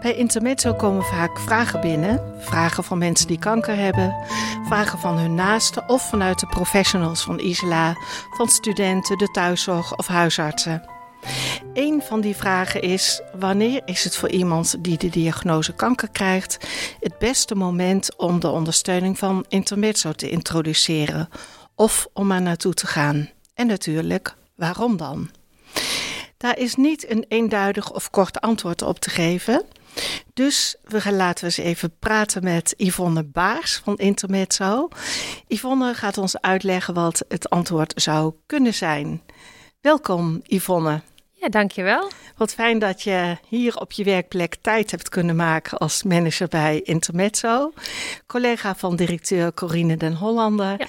Bij Intermezzo komen vaak vragen binnen. Vragen van mensen die kanker hebben, vragen van hun naasten of vanuit de professionals van Isla, van studenten, de thuiszorg of huisartsen. Een van die vragen is: wanneer is het voor iemand die de diagnose kanker krijgt het beste moment om de ondersteuning van Intermezzo te introduceren of om er naartoe te gaan? En natuurlijk, waarom dan? Daar is niet een eenduidig of kort antwoord op te geven. Dus we gaan laten we eens even praten met Yvonne Baars van Intermezzo. Yvonne gaat ons uitleggen wat het antwoord zou kunnen zijn. Welkom Yvonne. Ja, dankjewel. Wat fijn dat je hier op je werkplek tijd hebt kunnen maken als manager bij Intermezzo. Collega van directeur Corine den Hollander. Ja.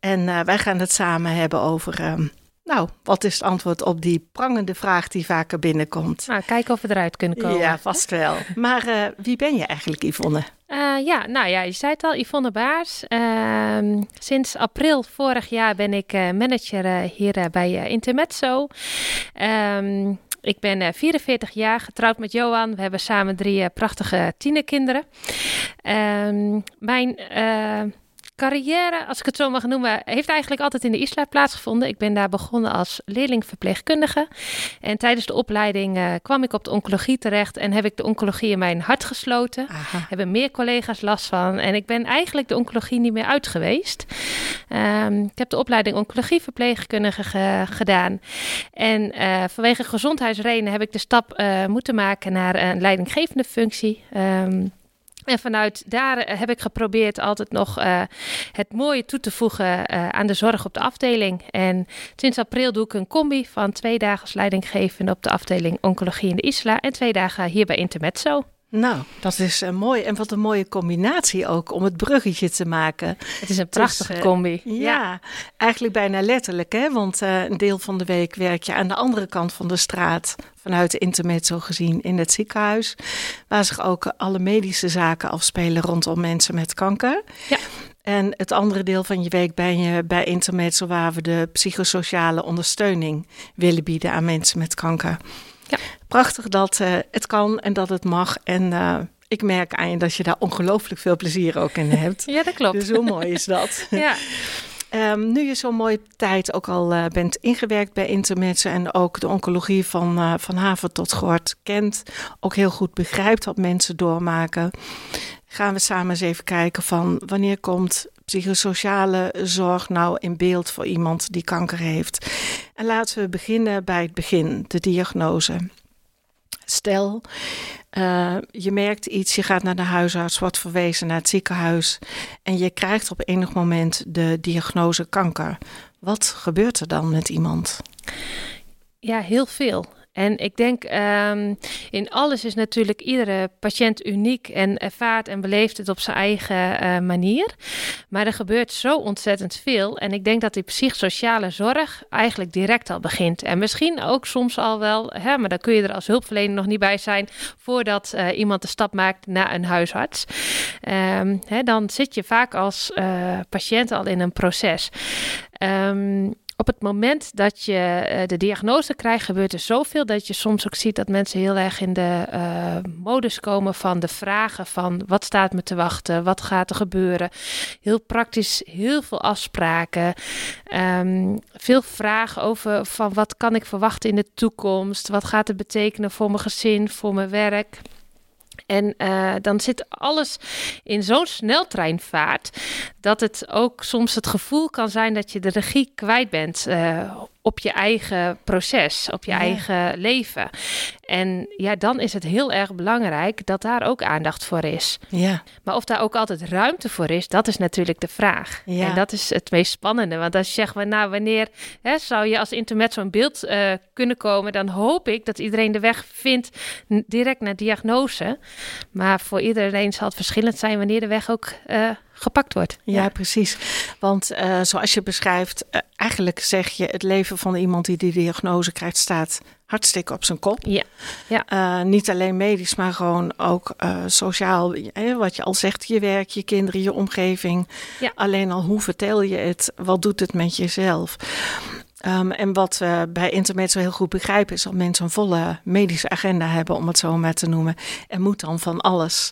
En uh, wij gaan het samen hebben over... Um, nou, wat is het antwoord op die prangende vraag die vaker binnenkomt? Nou, kijken of we eruit kunnen komen. Ja, vast wel. Maar uh, wie ben je eigenlijk, Yvonne? Uh, ja, nou ja, je zei het al, Yvonne Baars. Uh, sinds april vorig jaar ben ik uh, manager hier bij Intermezzo. Um, ik ben 44 jaar, getrouwd met Johan. We hebben samen drie prachtige tienerkinderen. Um, mijn carrière, als ik het zo mag noemen, heeft eigenlijk altijd in de ISLA plaatsgevonden. Ik ben daar begonnen als leerlingverpleegkundige. En tijdens de opleiding uh, kwam ik op de oncologie terecht en heb ik de oncologie in mijn hart gesloten. Aha. Hebben meer collega's last van. En ik ben eigenlijk de oncologie niet meer uit geweest. Um, ik heb de opleiding oncologieverpleegkundige ge gedaan. En uh, vanwege gezondheidsredenen heb ik de stap uh, moeten maken naar een leidinggevende functie. Um, en vanuit daar eh, heb ik geprobeerd altijd nog uh, het mooie toe te voegen uh, aan de zorg op de afdeling. En sinds april doe ik een combi van twee dagen als leidinggevende op de afdeling Oncologie in de Isla en twee dagen hier bij Intermezzo. Nou, dat is uh, mooi. En wat een mooie combinatie ook om het bruggetje te maken. Het is een prachtige dus, uh, combi. Ja, ja, eigenlijk bijna letterlijk. Hè? Want uh, een deel van de week werk je aan de andere kant van de straat. Vanuit de intermezzo gezien in het ziekenhuis. Waar zich ook alle medische zaken afspelen rondom mensen met kanker. Ja. En het andere deel van je week ben je bij Intermezzo waar we de psychosociale ondersteuning willen bieden aan mensen met kanker. Ja. Prachtig dat uh, het kan en dat het mag. En uh, ik merk aan je dat je daar ongelooflijk veel plezier ook in hebt. ja, dat klopt. Dus hoe mooi is dat? ja. Um, nu je zo'n mooie tijd ook al uh, bent ingewerkt bij Intermezzo en ook de oncologie van, uh, van haven tot gort kent, ook heel goed begrijpt wat mensen doormaken, gaan we samen eens even kijken van wanneer komt psychosociale zorg nou in beeld voor iemand die kanker heeft. En laten we beginnen bij het begin, de diagnose. Stel, uh, je merkt iets, je gaat naar de huisarts, wordt verwezen naar het ziekenhuis en je krijgt op enig moment de diagnose kanker. Wat gebeurt er dan met iemand? Ja, heel veel. En ik denk, um, in alles is natuurlijk iedere patiënt uniek en ervaart en beleeft het op zijn eigen uh, manier. Maar er gebeurt zo ontzettend veel. En ik denk dat die psychosociale zorg eigenlijk direct al begint. En misschien ook soms al wel, hè, maar dan kun je er als hulpverlener nog niet bij zijn voordat uh, iemand de stap maakt naar een huisarts. Um, hè, dan zit je vaak als uh, patiënt al in een proces. Um, op het moment dat je uh, de diagnose krijgt, gebeurt er zoveel dat je soms ook ziet dat mensen heel erg in de uh, modus komen van de vragen van wat staat me te wachten, wat gaat er gebeuren. Heel praktisch, heel veel afspraken, um, veel vragen over van wat kan ik verwachten in de toekomst, wat gaat het betekenen voor mijn gezin, voor mijn werk. En uh, dan zit alles in zo'n sneltreinvaart dat het ook soms het gevoel kan zijn dat je de regie kwijt bent uh, op je eigen proces, op je eigen leven. En ja, dan is het heel erg belangrijk dat daar ook aandacht voor is. Ja. Maar of daar ook altijd ruimte voor is, dat is natuurlijk de vraag. Ja. En dat is het meest spannende. Want als je zegt, nou, wanneer hè, zou je als internet zo'n beeld uh, kunnen komen, dan hoop ik dat iedereen de weg vindt direct naar diagnose. Maar voor iedereen zal het verschillend zijn wanneer de weg ook uh, gepakt wordt. Ja, precies. Want uh, zoals je beschrijft, uh, eigenlijk zeg je het leven van iemand die die diagnose krijgt staat hartstikke op zijn kop. Ja. ja. Uh, niet alleen medisch, maar gewoon ook sociaal. wat je al zegt, je werk, je kinderen, je omgeving. Ja. Alleen al hoe vertel je het, wat doet het met jezelf? Um, en wat we bij internet zo heel goed begrijpen, is dat mensen een volle medische agenda hebben, om het zo maar te noemen. En moet dan van alles.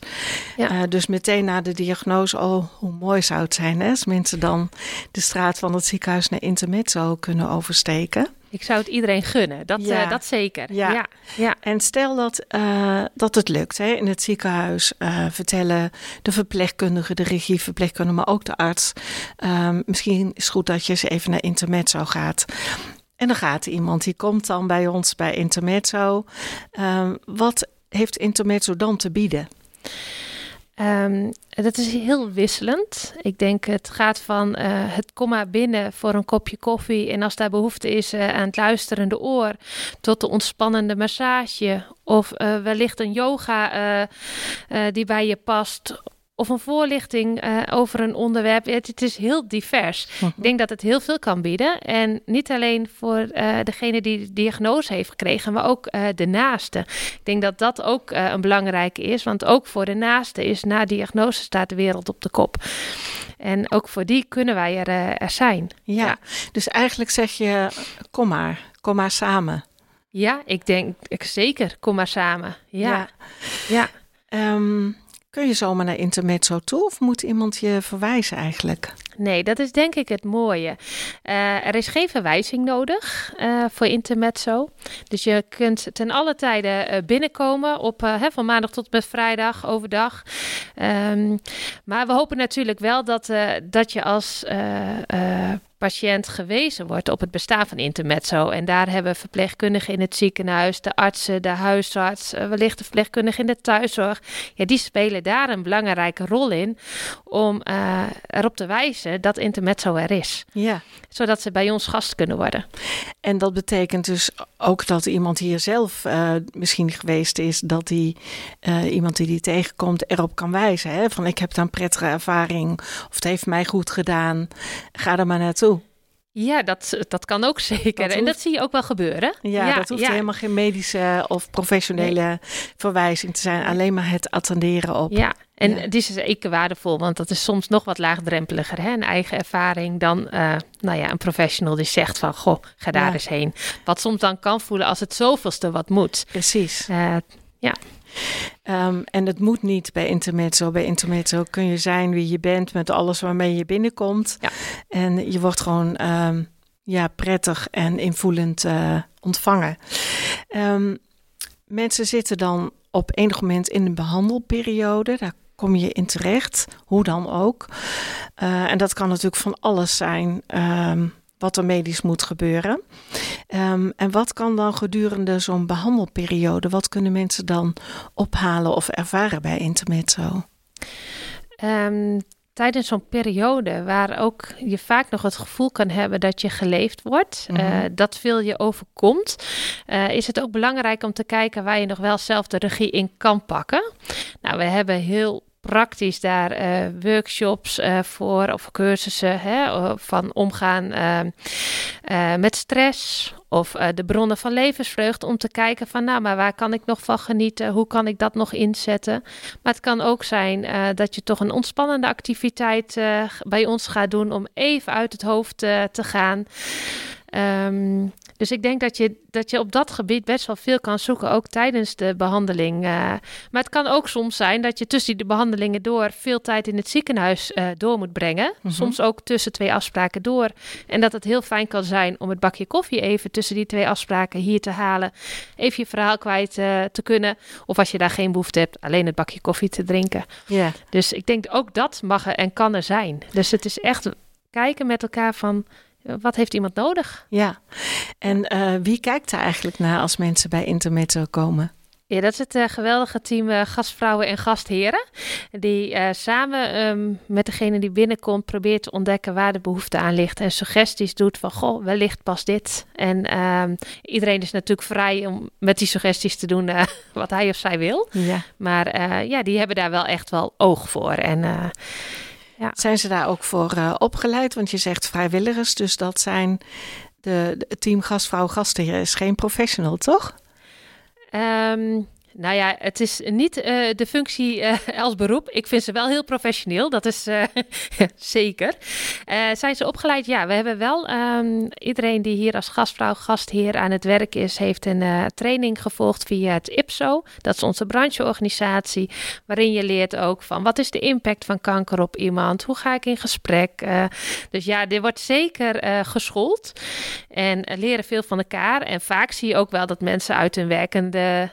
Ja. Uh, dus meteen na de diagnose, oh, hoe mooi zou het zijn hè, als mensen dan de straat van het ziekenhuis naar intermezzo kunnen oversteken. Ik zou het iedereen gunnen, dat, Ja. uh, dat zeker. Ja. ja. ja. En stel dat, uh, dat het lukt hè, in het ziekenhuis, uh, vertellen de verpleegkundige, de regieverpleegkundige, maar ook de arts. Um, misschien is het goed dat je eens even naar Intermezzo gaat. En dan gaat iemand, die komt dan bij ons bij Intermezzo. Um, wat heeft Intermezzo dan te bieden? Um, dat is heel wisselend. Ik denk het gaat van uh, het kom maar binnen voor een kopje koffie en als daar behoefte is uh, aan het luisterende oor, tot de ontspannende massage of uh, wellicht een yoga die bij je past of een voorlichting uh, over een onderwerp. Het, het, is heel divers. Uh -huh. Ik denk dat het heel veel kan bieden. En niet alleen voor uh, degene die de diagnose heeft gekregen, maar ook uh, de naaste. Ik denk dat dat ook een belangrijke is. Want ook voor de naaste is na diagnose staat de wereld op de kop. En ook voor die kunnen wij er, er zijn. Ja, ja, dus eigenlijk zeg je, kom maar, kom maar samen. Ja, ik denk ik, zeker, kom maar samen. Ja, ja. ja. Um, Kun je zomaar naar intermezzo toe of moet iemand je verwijzen eigenlijk? Nee, dat is denk ik het mooie. Uh, er is geen verwijzing nodig uh, voor intermezzo. Dus je kunt ten alle tijden uh, binnenkomen op hè, van maandag tot met vrijdag overdag. Um, maar we hopen natuurlijk wel dat, dat je als patiënt gewezen wordt op het bestaan van intermezzo. En daar hebben verpleegkundigen in het ziekenhuis, de artsen, de huisarts, wellicht de verpleegkundigen in de thuiszorg. Ja, die spelen daar een belangrijke rol in om erop te wijzen dat intermezzo er is. Ja. Zodat ze bij ons gast kunnen worden. En dat betekent dus ook dat iemand hier zelf uh, misschien geweest is, dat die iemand die die tegenkomt erop kan wijzen. Hè? Van ik heb daar een prettige ervaring of het heeft mij goed gedaan. Ga er maar naartoe. Ja, dat, dat kan ook zeker. Dat hoeft... En dat zie je ook wel gebeuren. Ja, ja dat hoeft ja. helemaal geen medische of professionele nee. verwijzing te zijn. Alleen maar het attenderen op. Ja, en ja. dit is zeker waardevol, want dat is soms nog wat laagdrempeliger. Hè? Een eigen ervaring dan uh, nou ja, een professional die zegt van, goh, ga daar eens heen. Wat soms dan kan voelen als het zoveelste wat moet. Precies. Uh, ja. Um, en het moet niet bij intermezzo. Bij intermezzo kun je zijn wie je bent met alles waarmee je binnenkomt. Ja. En je wordt gewoon um, ja, prettig en invoelend uh, ontvangen. Um, mensen zitten dan op enig moment in een behandelperiode. Daar kom je in terecht, hoe dan ook. Uh, en dat kan natuurlijk van alles zijn wat er medisch moet gebeuren. Um, en wat kan dan gedurende zo'n behandelperiode, wat kunnen mensen dan ophalen of ervaren bij intermezzo? Um, tijdens zo'n periode waar ook je vaak nog het gevoel kan hebben dat je geleefd wordt, mm -hmm. uh, dat veel je overkomt, uh, is het ook belangrijk om te kijken waar je nog wel zelf de regie in kan pakken. Nou, we hebben heel praktisch daar uh, workshops uh, voor of cursussen hè, van omgaan uh, met stress of de bronnen van levensvreugde om te kijken van nou maar waar kan ik nog van genieten? Hoe kan ik dat nog inzetten? Maar het kan ook zijn dat je toch een ontspannende activiteit bij ons gaat doen om even uit het hoofd te gaan. Um, dus ik denk dat je, dat je op dat gebied best wel veel kan zoeken, ook tijdens de behandeling. Uh, maar het kan ook soms zijn dat je tussen de behandelingen door veel tijd in het ziekenhuis uh, door moet brengen. Mm -hmm. Soms ook tussen twee afspraken door. En dat het heel fijn kan zijn om het bakje koffie even tussen die twee afspraken hier te halen. Even je verhaal kwijt uh, te kunnen. Of als je daar geen behoefte hebt, alleen het bakje koffie te drinken. Yeah. Dus ik denk ook dat mag er en kan er zijn. Dus het is echt kijken met elkaar van wat heeft iemand nodig? Ja, en uh, wie kijkt daar eigenlijk naar als mensen bij Intermezzo komen? Ja, dat is het uh, geweldige team uh, gastvrouwen en gastheren. Die uh, samen um, met degene die binnenkomt probeert te ontdekken waar de behoefte aan ligt. En suggesties doet van, goh, wellicht pas dit. En um, iedereen is natuurlijk vrij om met die suggesties te doen wat hij of zij wil. Ja. Maar ja, die hebben daar wel echt wel oog voor. En ja. Zijn ze daar ook voor uh, opgeleid? Want je zegt vrijwilligers, dus dat zijn de, de team gastvrouw gastheer is geen professional, toch? Um, nou ja, het is niet uh, de functie uh, als beroep. Ik vind ze wel heel professioneel, dat is uh, zeker. zijn ze opgeleid? Ja, we hebben wel. Um, iedereen die hier als gastvrouw, gastheer aan het werk is, heeft een training gevolgd via het IPSO. Dat is onze brancheorganisatie, waarin je leert ook van wat is de impact van kanker op iemand? Hoe ga ik in gesprek? dus ja, dit wordt zeker geschoold en leren veel van elkaar. En vaak zie je ook wel dat mensen uit hun werkende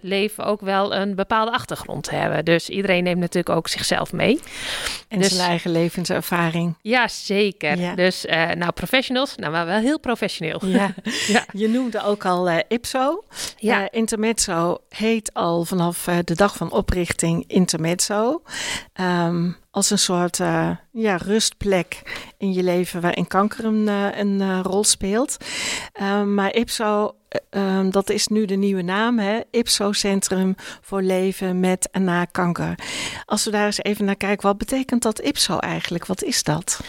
leven ook wel een bepaalde achtergrond hebben. Dus iedereen neemt natuurlijk ook zichzelf mee. En dus, zijn eigen levenservaring. Ja, zeker. Ja. Dus uh, nou, professionals, nou maar wel heel professioneel. Ja. ja. Je noemde ook al uh, Ipso. Ja. Uh, Intermezzo heet al vanaf de dag van oprichting Intermezzo. Um, als een soort uh, ja, rustplek in je leven waarin kanker een, een uh, rol speelt. Uh, maar Ipso um, dat is nu de nieuwe naam, hè? IPSO Centrum voor Leven met en na kanker. Als we daar eens even naar kijken, wat betekent dat IPSO eigenlijk? Wat is dat?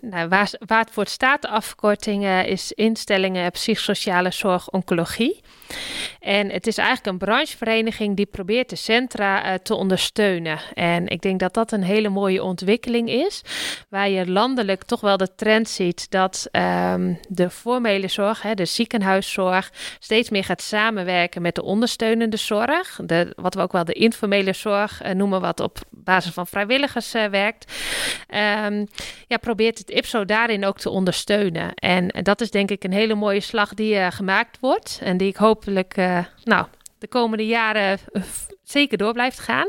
Nou, waar, het voor staat, de afkorting is instellingen psychosociale zorg oncologie. En het is eigenlijk een branchevereniging die probeert de centra te ondersteunen. En ik denk dat dat een hele mooie ontwikkeling is. Waar je landelijk toch wel de trend ziet dat um, de formele zorg, hè, de ziekenhuiszorg, steeds meer gaat samenwerken met de ondersteunende zorg. De, wat we ook wel de informele zorg uh, noemen, wat op basis van vrijwilligers uh, werkt. Um, ja, probeert het IPSO daarin ook te ondersteunen. En dat is denk ik een hele mooie slag die gemaakt wordt. En die ik hopelijk nou, de komende jaren zeker door blijft gaan.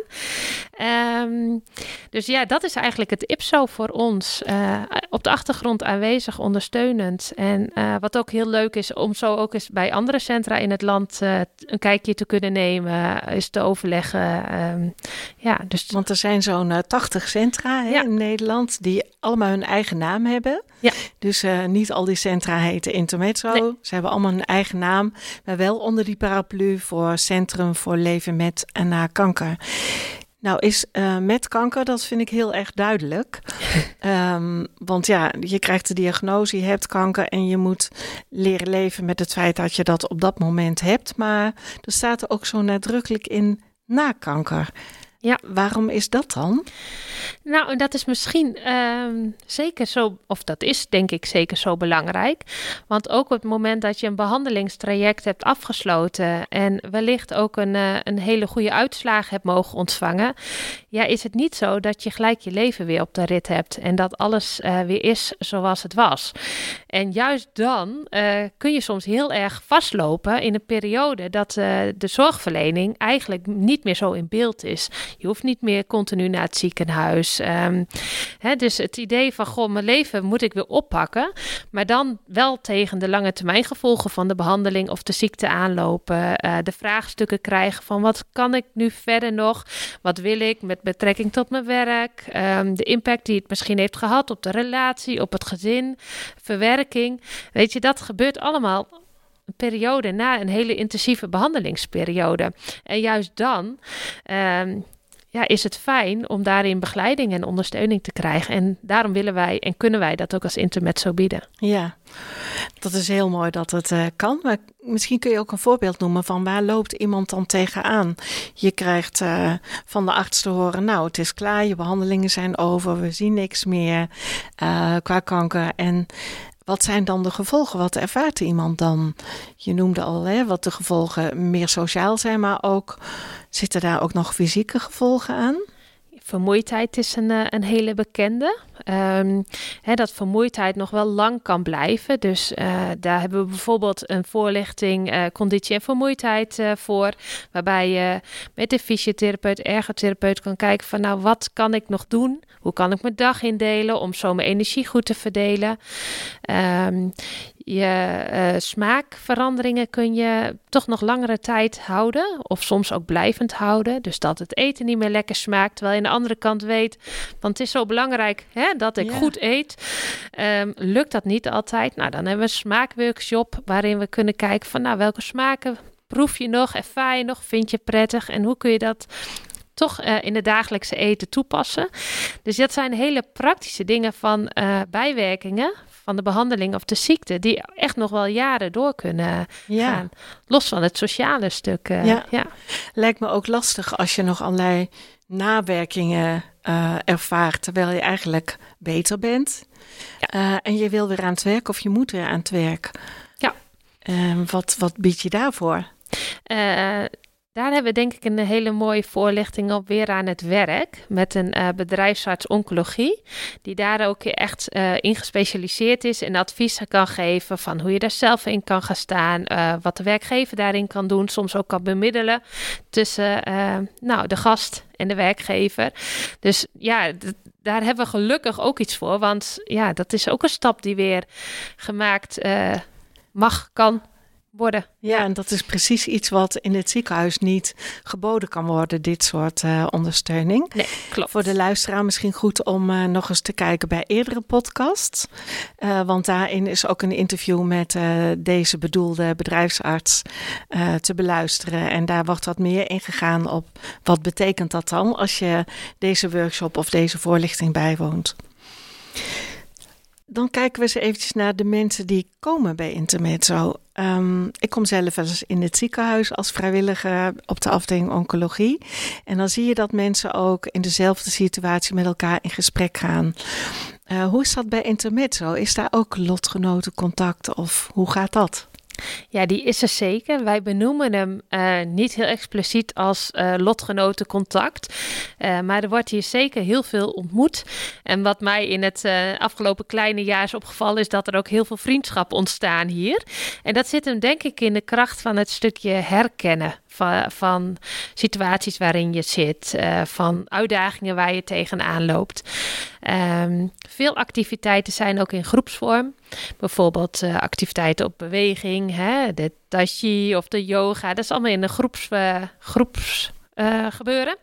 Um, dus ja, dat is eigenlijk het IPSO voor ons. Uh, op de achtergrond aanwezig, ondersteunend. En uh, wat ook heel leuk is, om zo ook eens bij andere centra in het land uh, een kijkje te kunnen nemen, is te overleggen. Um, ja, dus... Want er zijn zo'n 80 centra hè, ja. in Nederland die allemaal hun eigen naam hebben. Ja. Dus niet al die centra heten Intermezzo. Nee. Ze hebben allemaal een eigen naam, maar wel onder die paraplu voor Centrum voor Leven met en na kanker. Nou, is uh, met kanker, dat vind ik heel erg duidelijk. um, want ja, je krijgt de diagnose, je hebt kanker en je moet leren leven met het feit dat je dat op dat moment hebt. Maar er staat er ook zo nadrukkelijk in na kanker. Ja. Waarom is dat dan? Nou, dat is misschien uh, zeker zo, of dat is denk ik zeker zo belangrijk. Want ook op het moment dat je een behandelingstraject hebt afgesloten en wellicht ook een, uh, een hele goede uitslag hebt mogen ontvangen, ja, is het niet zo dat je gelijk je leven weer op de rit hebt en dat alles uh, weer is zoals het was. En juist dan uh, kun je soms heel erg vastlopen in een periode dat de zorgverlening eigenlijk niet meer zo in beeld is. Je hoeft niet meer continu naar het ziekenhuis. Um, hè, dus het idee van, goh, mijn leven moet ik weer oppakken. Maar dan wel tegen de lange termijn gevolgen van de behandeling of de ziekte aanlopen. Uh, de vraagstukken krijgen van, wat kan ik nu verder nog? Wat wil ik met betrekking tot mijn werk? Um, de impact die het misschien heeft gehad op de relatie, op het gezin, verwerking. Weet je, dat gebeurt allemaal een periode na een hele intensieve behandelingsperiode. En juist dan um, ja, is het fijn om daarin begeleiding en ondersteuning te krijgen. En daarom willen wij en kunnen wij dat ook als intermezzo bieden. Ja, dat is heel mooi dat het uh, kan. Maar misschien kun je ook een voorbeeld noemen van waar loopt iemand dan tegenaan? Je krijgt uh, van de arts te horen, nou het is klaar, je behandelingen zijn over, we zien niks meer uh, qua kanker. En wat zijn dan de gevolgen? Wat ervaart iemand dan? Je noemde al hè, wat de gevolgen meer sociaal zijn, maar ook zitten daar ook nog fysieke gevolgen aan? Vermoeidheid is een, eh, een hele bekende. Um, hè, dat vermoeidheid nog wel lang kan blijven. Dus uh, daar hebben we bijvoorbeeld een voorlichting uh, conditie en vermoeidheid voor. Waarbij je met de fysiotherapeut, ergotherapeut kan kijken van nou wat kan ik nog doen? Hoe kan ik mijn dag indelen om zo mijn energie goed te verdelen? Um, je uh, smaakveranderingen kun je toch nog langere tijd houden. Of soms ook blijvend houden. Dus dat het eten niet meer lekker smaakt. Terwijl je aan de andere kant weet. Want het is zo belangrijk hè, dat ik goed eet. Um, lukt dat niet altijd? Nou, dan hebben we een smaakworkshop. Waarin we kunnen kijken van nou, welke smaken proef je nog? Ervaar je nog? Vind je prettig? En hoe kun je dat toch uh, in het dagelijkse eten toepassen. Dus dat zijn hele praktische dingen van uh, bijwerkingen van de behandeling of de ziekte, die echt nog wel jaren door kunnen ja. gaan. Los van het sociale stuk. Uh, ja. ja. Lijkt me ook lastig als je nog allerlei nawerkingen ervaart, terwijl je eigenlijk beter bent. Ja. En je wil weer aan het werk of je moet weer aan het werk. Ja. wat, wat bied je daarvoor? Daar hebben we denk ik een hele mooie voorlichting op weer aan het werk met een uh, bedrijfsarts oncologie, die daar ook echt uh, in gespecialiseerd is en adviezen kan geven van hoe je daar zelf in kan gaan staan, uh, wat de werkgever daarin kan doen, soms ook kan bemiddelen tussen nou, de gast en de werkgever. Dus ja, daar hebben we gelukkig ook iets voor, want ja, dat is ook een stap die weer gemaakt mag, kan worden. Ja, en dat is precies iets wat in het ziekenhuis niet geboden kan worden, dit soort uh, ondersteuning. Nee, klopt. Voor de luisteraar misschien goed om uh, nog eens te kijken bij eerdere podcasts. Uh, want daarin is ook een interview met deze bedoelde bedrijfsarts te beluisteren. En daar wordt wat meer ingegaan op wat betekent dat dan als je deze workshop of deze voorlichting bijwoont. Dan kijken we eens eventjes naar de mensen die komen bij Intermezzo. Um, ik kom zelf eens in het ziekenhuis als vrijwilliger op de afdeling oncologie. En dan zie je dat mensen ook in dezelfde situatie met elkaar in gesprek gaan. Uh, hoe is dat bij Intermezzo? Is daar ook lotgenotencontact of hoe gaat dat? Ja, die is er zeker. Wij benoemen hem uh, niet heel expliciet als uh, lotgenotencontact. Uh, maar er wordt hier zeker heel veel ontmoet. En wat mij in het afgelopen kleine jaar is opgevallen, is dat er ook heel veel vriendschap ontstaan hier. En dat zit hem denk ik in de kracht van het stukje herkennen van, situaties waarin je zit, uh, van uitdagingen waar je tegenaan loopt. Um, veel activiteiten zijn ook in groepsvorm. Bijvoorbeeld uh, activiteiten op beweging, hè, de tachi of de yoga. Dat is allemaal in een groeps, groeps uh, gebeuren.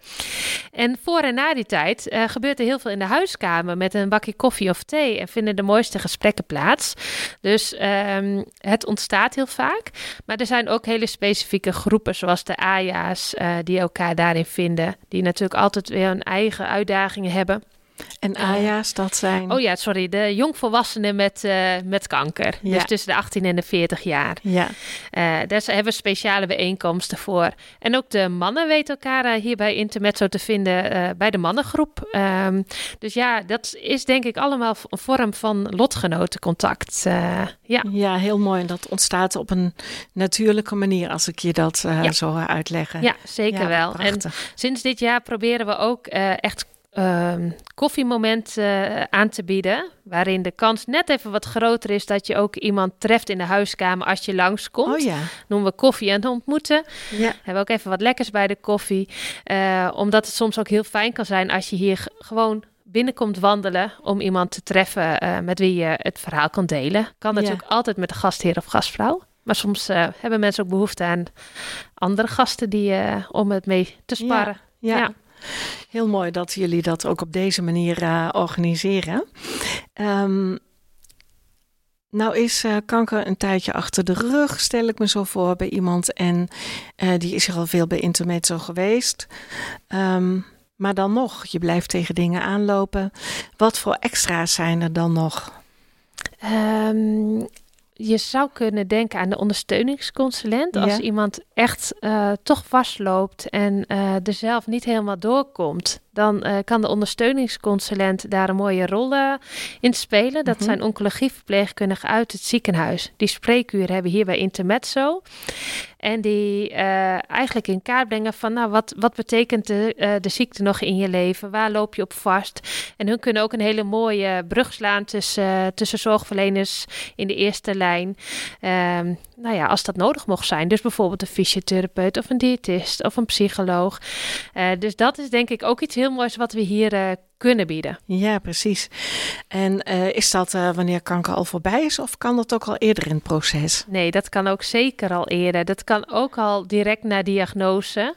En voor en na die tijd uh, gebeurt er heel veel in de huiskamer met een bakje koffie of thee en vinden de mooiste gesprekken plaats. Dus um, het ontstaat heel vaak. Maar er zijn ook hele specifieke groepen, zoals de AJA's, uh, die elkaar daarin vinden. Die natuurlijk altijd weer hun eigen uitdagingen hebben. En AJA's, dat zijn? Oh ja, sorry, de jongvolwassenen met, uh, met kanker. Ja. Dus tussen de 18 en de 40 jaar. Ja. Uh, daar hebben we speciale bijeenkomsten voor. En ook de mannen weten elkaar hier bij Intermezzo te vinden bij de mannengroep. Um, dus ja, dat is denk ik allemaal een vorm van lotgenotencontact. ja. ja, heel mooi. En dat ontstaat op een natuurlijke manier, als ik je dat ja. zo uitleggen. Ja, zeker ja, wel. Prachtig. En sinds dit jaar proberen we ook echt um, koffiemoment uh, aan te bieden. Waarin de kans net even wat groter is dat je ook iemand treft in de huiskamer als je langskomt. Oh ja. Noemen we koffie en ontmoeten. Ja. Hebben we ook even wat lekkers bij de koffie. Uh, omdat het soms ook heel fijn kan zijn als je hier gewoon binnenkomt wandelen om iemand te treffen uh, met wie je het verhaal kan delen. Kan natuurlijk ja. altijd met de gastheer of gastvrouw. Maar soms uh, hebben mensen ook behoefte aan andere gasten die, uh, om het mee te sparren. Ja. ja. Heel mooi dat jullie dat ook op deze manier uh, organiseren. Um, nou is uh, kanker een tijdje achter de rug, stel ik me zo voor bij iemand. En uh, die is er al veel bij Intermezzo geweest. Um, maar dan nog, je blijft tegen dingen aanlopen. Wat voor extra's zijn er dan nog? Um, je zou kunnen denken aan de ondersteuningsconsulent. Ja. Als iemand echt uh, toch vastloopt en uh, er zelf niet helemaal doorkomt. Dan uh, kan de ondersteuningsconsulent daar een mooie rol uh, in spelen. Dat mm zijn oncologieverpleegkundigen uit het ziekenhuis. Die spreekuren hebben hier bij Intermezzo. En die uh, eigenlijk in kaart brengen van, nou, wat, wat betekent de, uh, de ziekte nog in je leven? Waar loop je op vast? En hun kunnen ook een hele mooie brug slaan tussen, uh, tussen zorgverleners in de eerste lijn. Um, nou ja, als dat nodig mocht zijn. Dus bijvoorbeeld een fysiotherapeut of een diëtist of een psycholoog. dus dat is denk ik ook iets heel moois wat we hier kunnen bieden. Ja, precies. En uh, is dat uh, wanneer kanker al voorbij is of kan dat ook al eerder in het proces? Nee, dat kan ook zeker al eerder. Dat kan ook al direct na diagnose.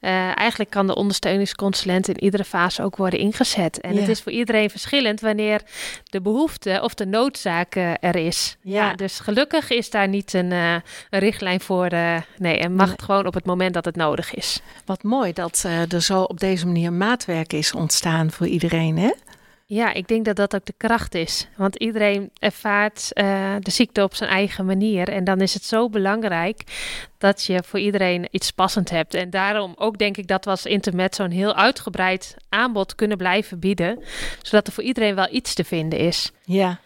Uh, eigenlijk kan de ondersteuningsconsulent in iedere fase ook worden ingezet. En ja. het is voor iedereen verschillend wanneer de behoefte of de noodzaak er is. Ja. ja. dus gelukkig is daar niet een, een richtlijn voor. nee, en mag het gewoon op het moment dat het nodig is. Wat mooi dat er zo op deze manier maatwerk is ontstaan voor iedereen iedereen, hè? Ja, ik denk dat dat ook de kracht is. Want iedereen ervaart uh, de ziekte op zijn eigen manier. En dan is het zo belangrijk dat je voor iedereen iets passend hebt. En daarom ook denk ik dat we als internet zo'n heel uitgebreid aanbod kunnen blijven bieden. Zodat er voor iedereen wel iets te vinden is. Ja.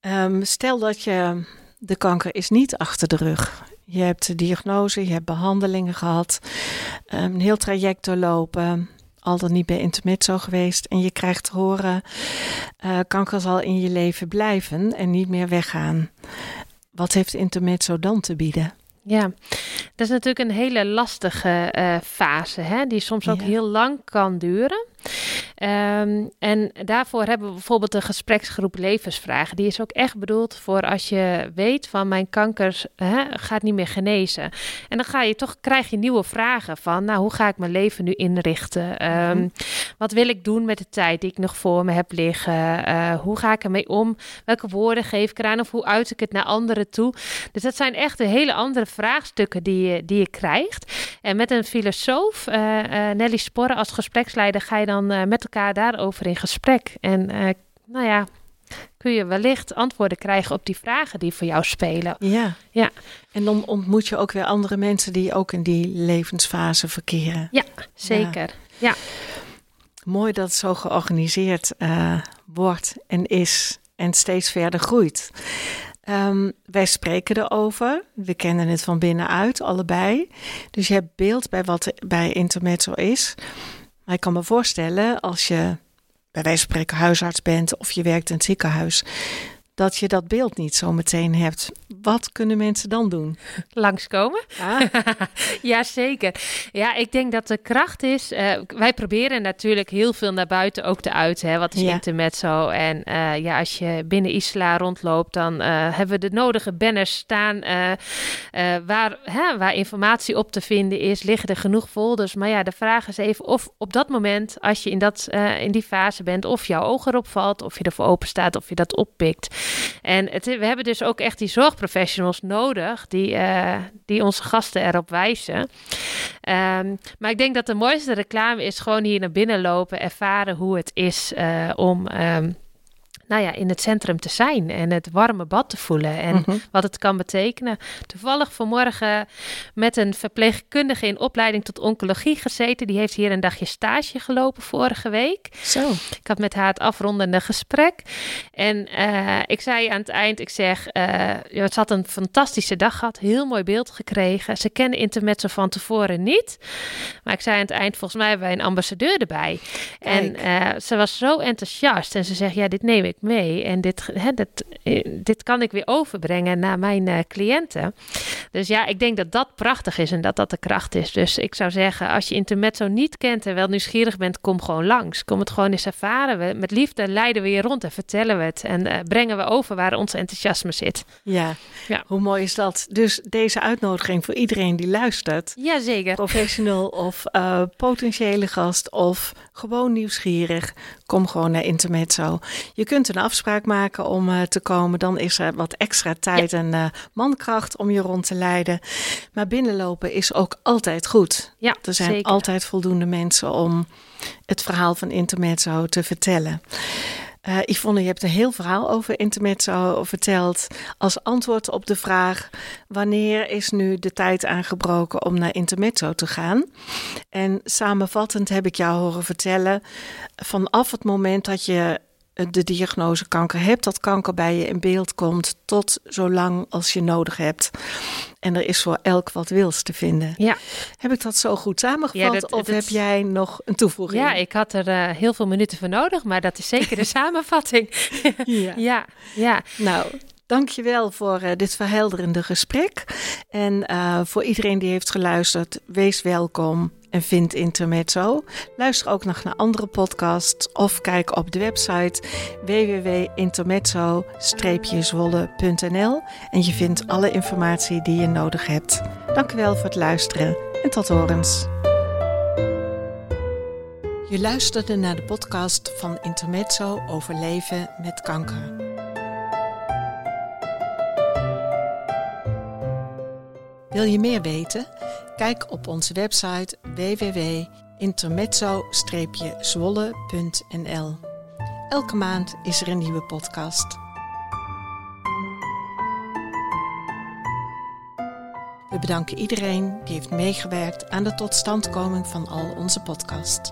Um, stel dat je de kanker is niet achter de rug. Je hebt de diagnose, je hebt behandelingen gehad, een heel traject doorlopen al dan niet bij intermezzo geweest en je krijgt te horen: uh, kanker zal in je leven blijven en niet meer weggaan. Wat heeft intermezzo dan te bieden? Ja, dat is natuurlijk een hele lastige uh, fase, hè, die soms ook ja. heel lang kan duren. Um, en daarvoor hebben we bijvoorbeeld de gespreksgroep Levensvragen. Die is ook echt bedoeld voor als je weet van mijn kanker hè, gaat niet meer genezen. En dan ga je toch, krijg je nieuwe vragen van, nou, hoe ga ik mijn leven nu inrichten? Um, mm-hmm. Wat wil ik doen met de tijd die ik nog voor me heb liggen? Uh, hoe ga ik ermee om? Welke woorden geef ik eraan? Of hoe uit ik het naar anderen toe? Dus dat zijn echt de hele andere vraagstukken die je, die je krijgt. En met een filosoof, uh, uh, Nelly Sporre, als gespreksleider ga je dan met elkaar daarover in gesprek. En uh, nou ja, kun je wellicht antwoorden krijgen op die vragen die voor jou spelen. Ja. ja. En dan ontmoet je ook weer andere mensen die ook in die levensfase verkeren. Ja, zeker. Ja. ja. Mooi dat het zo georganiseerd uh, wordt en is en steeds verder groeit. Um, wij spreken erover. We kennen het van binnenuit, allebei. Dus je hebt beeld bij wat bij Intermezzo is. Maar ik kan me voorstellen, als je bij wijze van spreken huisarts bent of je werkt in het ziekenhuis, dat je dat beeld niet zo meteen hebt. Wat kunnen mensen dan doen? Langskomen? Ah. ja, zeker. Ja, ik denk dat de kracht is. Uh, wij proberen natuurlijk heel veel naar buiten ook te uiten. Hè? Wat is ja. intermezzo? En uh, ja, als je binnen Isla rondloopt, dan uh, hebben we de nodige banners staan waar, hè, waar informatie op te vinden is. Liggen er genoeg folders? Maar ja, de vraag is even of op dat moment, als je in, dat, in die fase bent, of jouw oog erop valt, of je ervoor open staat, of je dat oppikt. En het, we hebben dus ook echt die zorgprofessionals nodig die, uh, die onze gasten erop wijzen. Um, maar ik denk dat de mooiste reclame is gewoon hier naar binnen lopen, ervaren hoe het is uh, om. Um, nou ja, in het centrum te zijn en het warme bad te voelen en mm -hmm. wat het kan betekenen. Toevallig vanmorgen met een verpleegkundige in opleiding tot oncologie gezeten. Die heeft hier een dagje stage gelopen vorige week. Zo. Ik had met haar het afrondende gesprek. En uh, ik zei aan het eind, ik zeg, uh, had een fantastische dag gehad, heel mooi beeld gekregen. Ze kende Intermezzo van tevoren niet. Maar ik zei aan het eind, volgens mij hebben wij een ambassadeur erbij. Kijk. En uh, ze was zo enthousiast en ze zegt, ja, dit neem ik mee. En dit, hè, dit, dit kan ik weer overbrengen naar mijn uh, cliënten. Dus ja, ik denk dat dat prachtig is en dat dat de kracht is. Dus ik zou zeggen, als je Intermezzo niet kent en wel nieuwsgierig bent, kom gewoon langs. Kom het gewoon eens ervaren. We, met liefde leiden we je rond en vertellen we het. En uh, brengen we over waar ons enthousiasme zit. Ja. ja, hoe mooi is dat? Dus deze uitnodiging voor iedereen die luistert. Jazeker. Professional of uh, potentiële gast of gewoon nieuwsgierig. Kom gewoon naar Intermezzo. Je kunt een afspraak maken om uh, te komen. Dan is er wat extra tijd ja. en uh, mankracht om je rond te leiden. Maar binnenlopen is ook altijd goed. Ja, er zijn zeker. altijd voldoende mensen om het verhaal van Intermezzo te vertellen. Uh, Yvonne, je hebt een heel verhaal over intermezzo verteld. Als antwoord op de vraag: wanneer is nu de tijd aangebroken om naar intermezzo te gaan? En samenvattend heb ik jou horen vertellen: vanaf het moment dat je de diagnose kanker hebt, dat kanker bij je in beeld komt, tot zolang als je nodig hebt. En er is voor elk wat wils te vinden. Ja. Heb ik dat zo goed samengevat? of heb jij nog een toevoeging? Ja, ik had er uh, heel veel minuten voor nodig, maar dat is zeker de samenvatting. ja. ja, ja. Nou, Dankjewel voor uh, dit verhelderende gesprek. En uh, voor iedereen die heeft geluisterd, wees welkom en vind Intermezzo. Luister ook nog naar andere podcasts of kijk op de website www.intermezzo-zwolle.nl en je vindt alle informatie die je nodig hebt. Dankjewel voor het luisteren en tot horens. Je luisterde naar de podcast van Intermezzo over leven met kanker. Wil je meer weten? Kijk op onze website www.intermezzo-zwolle.nl. Elke maand is er een nieuwe podcast. We bedanken iedereen die heeft meegewerkt aan de totstandkoming van al onze podcasts.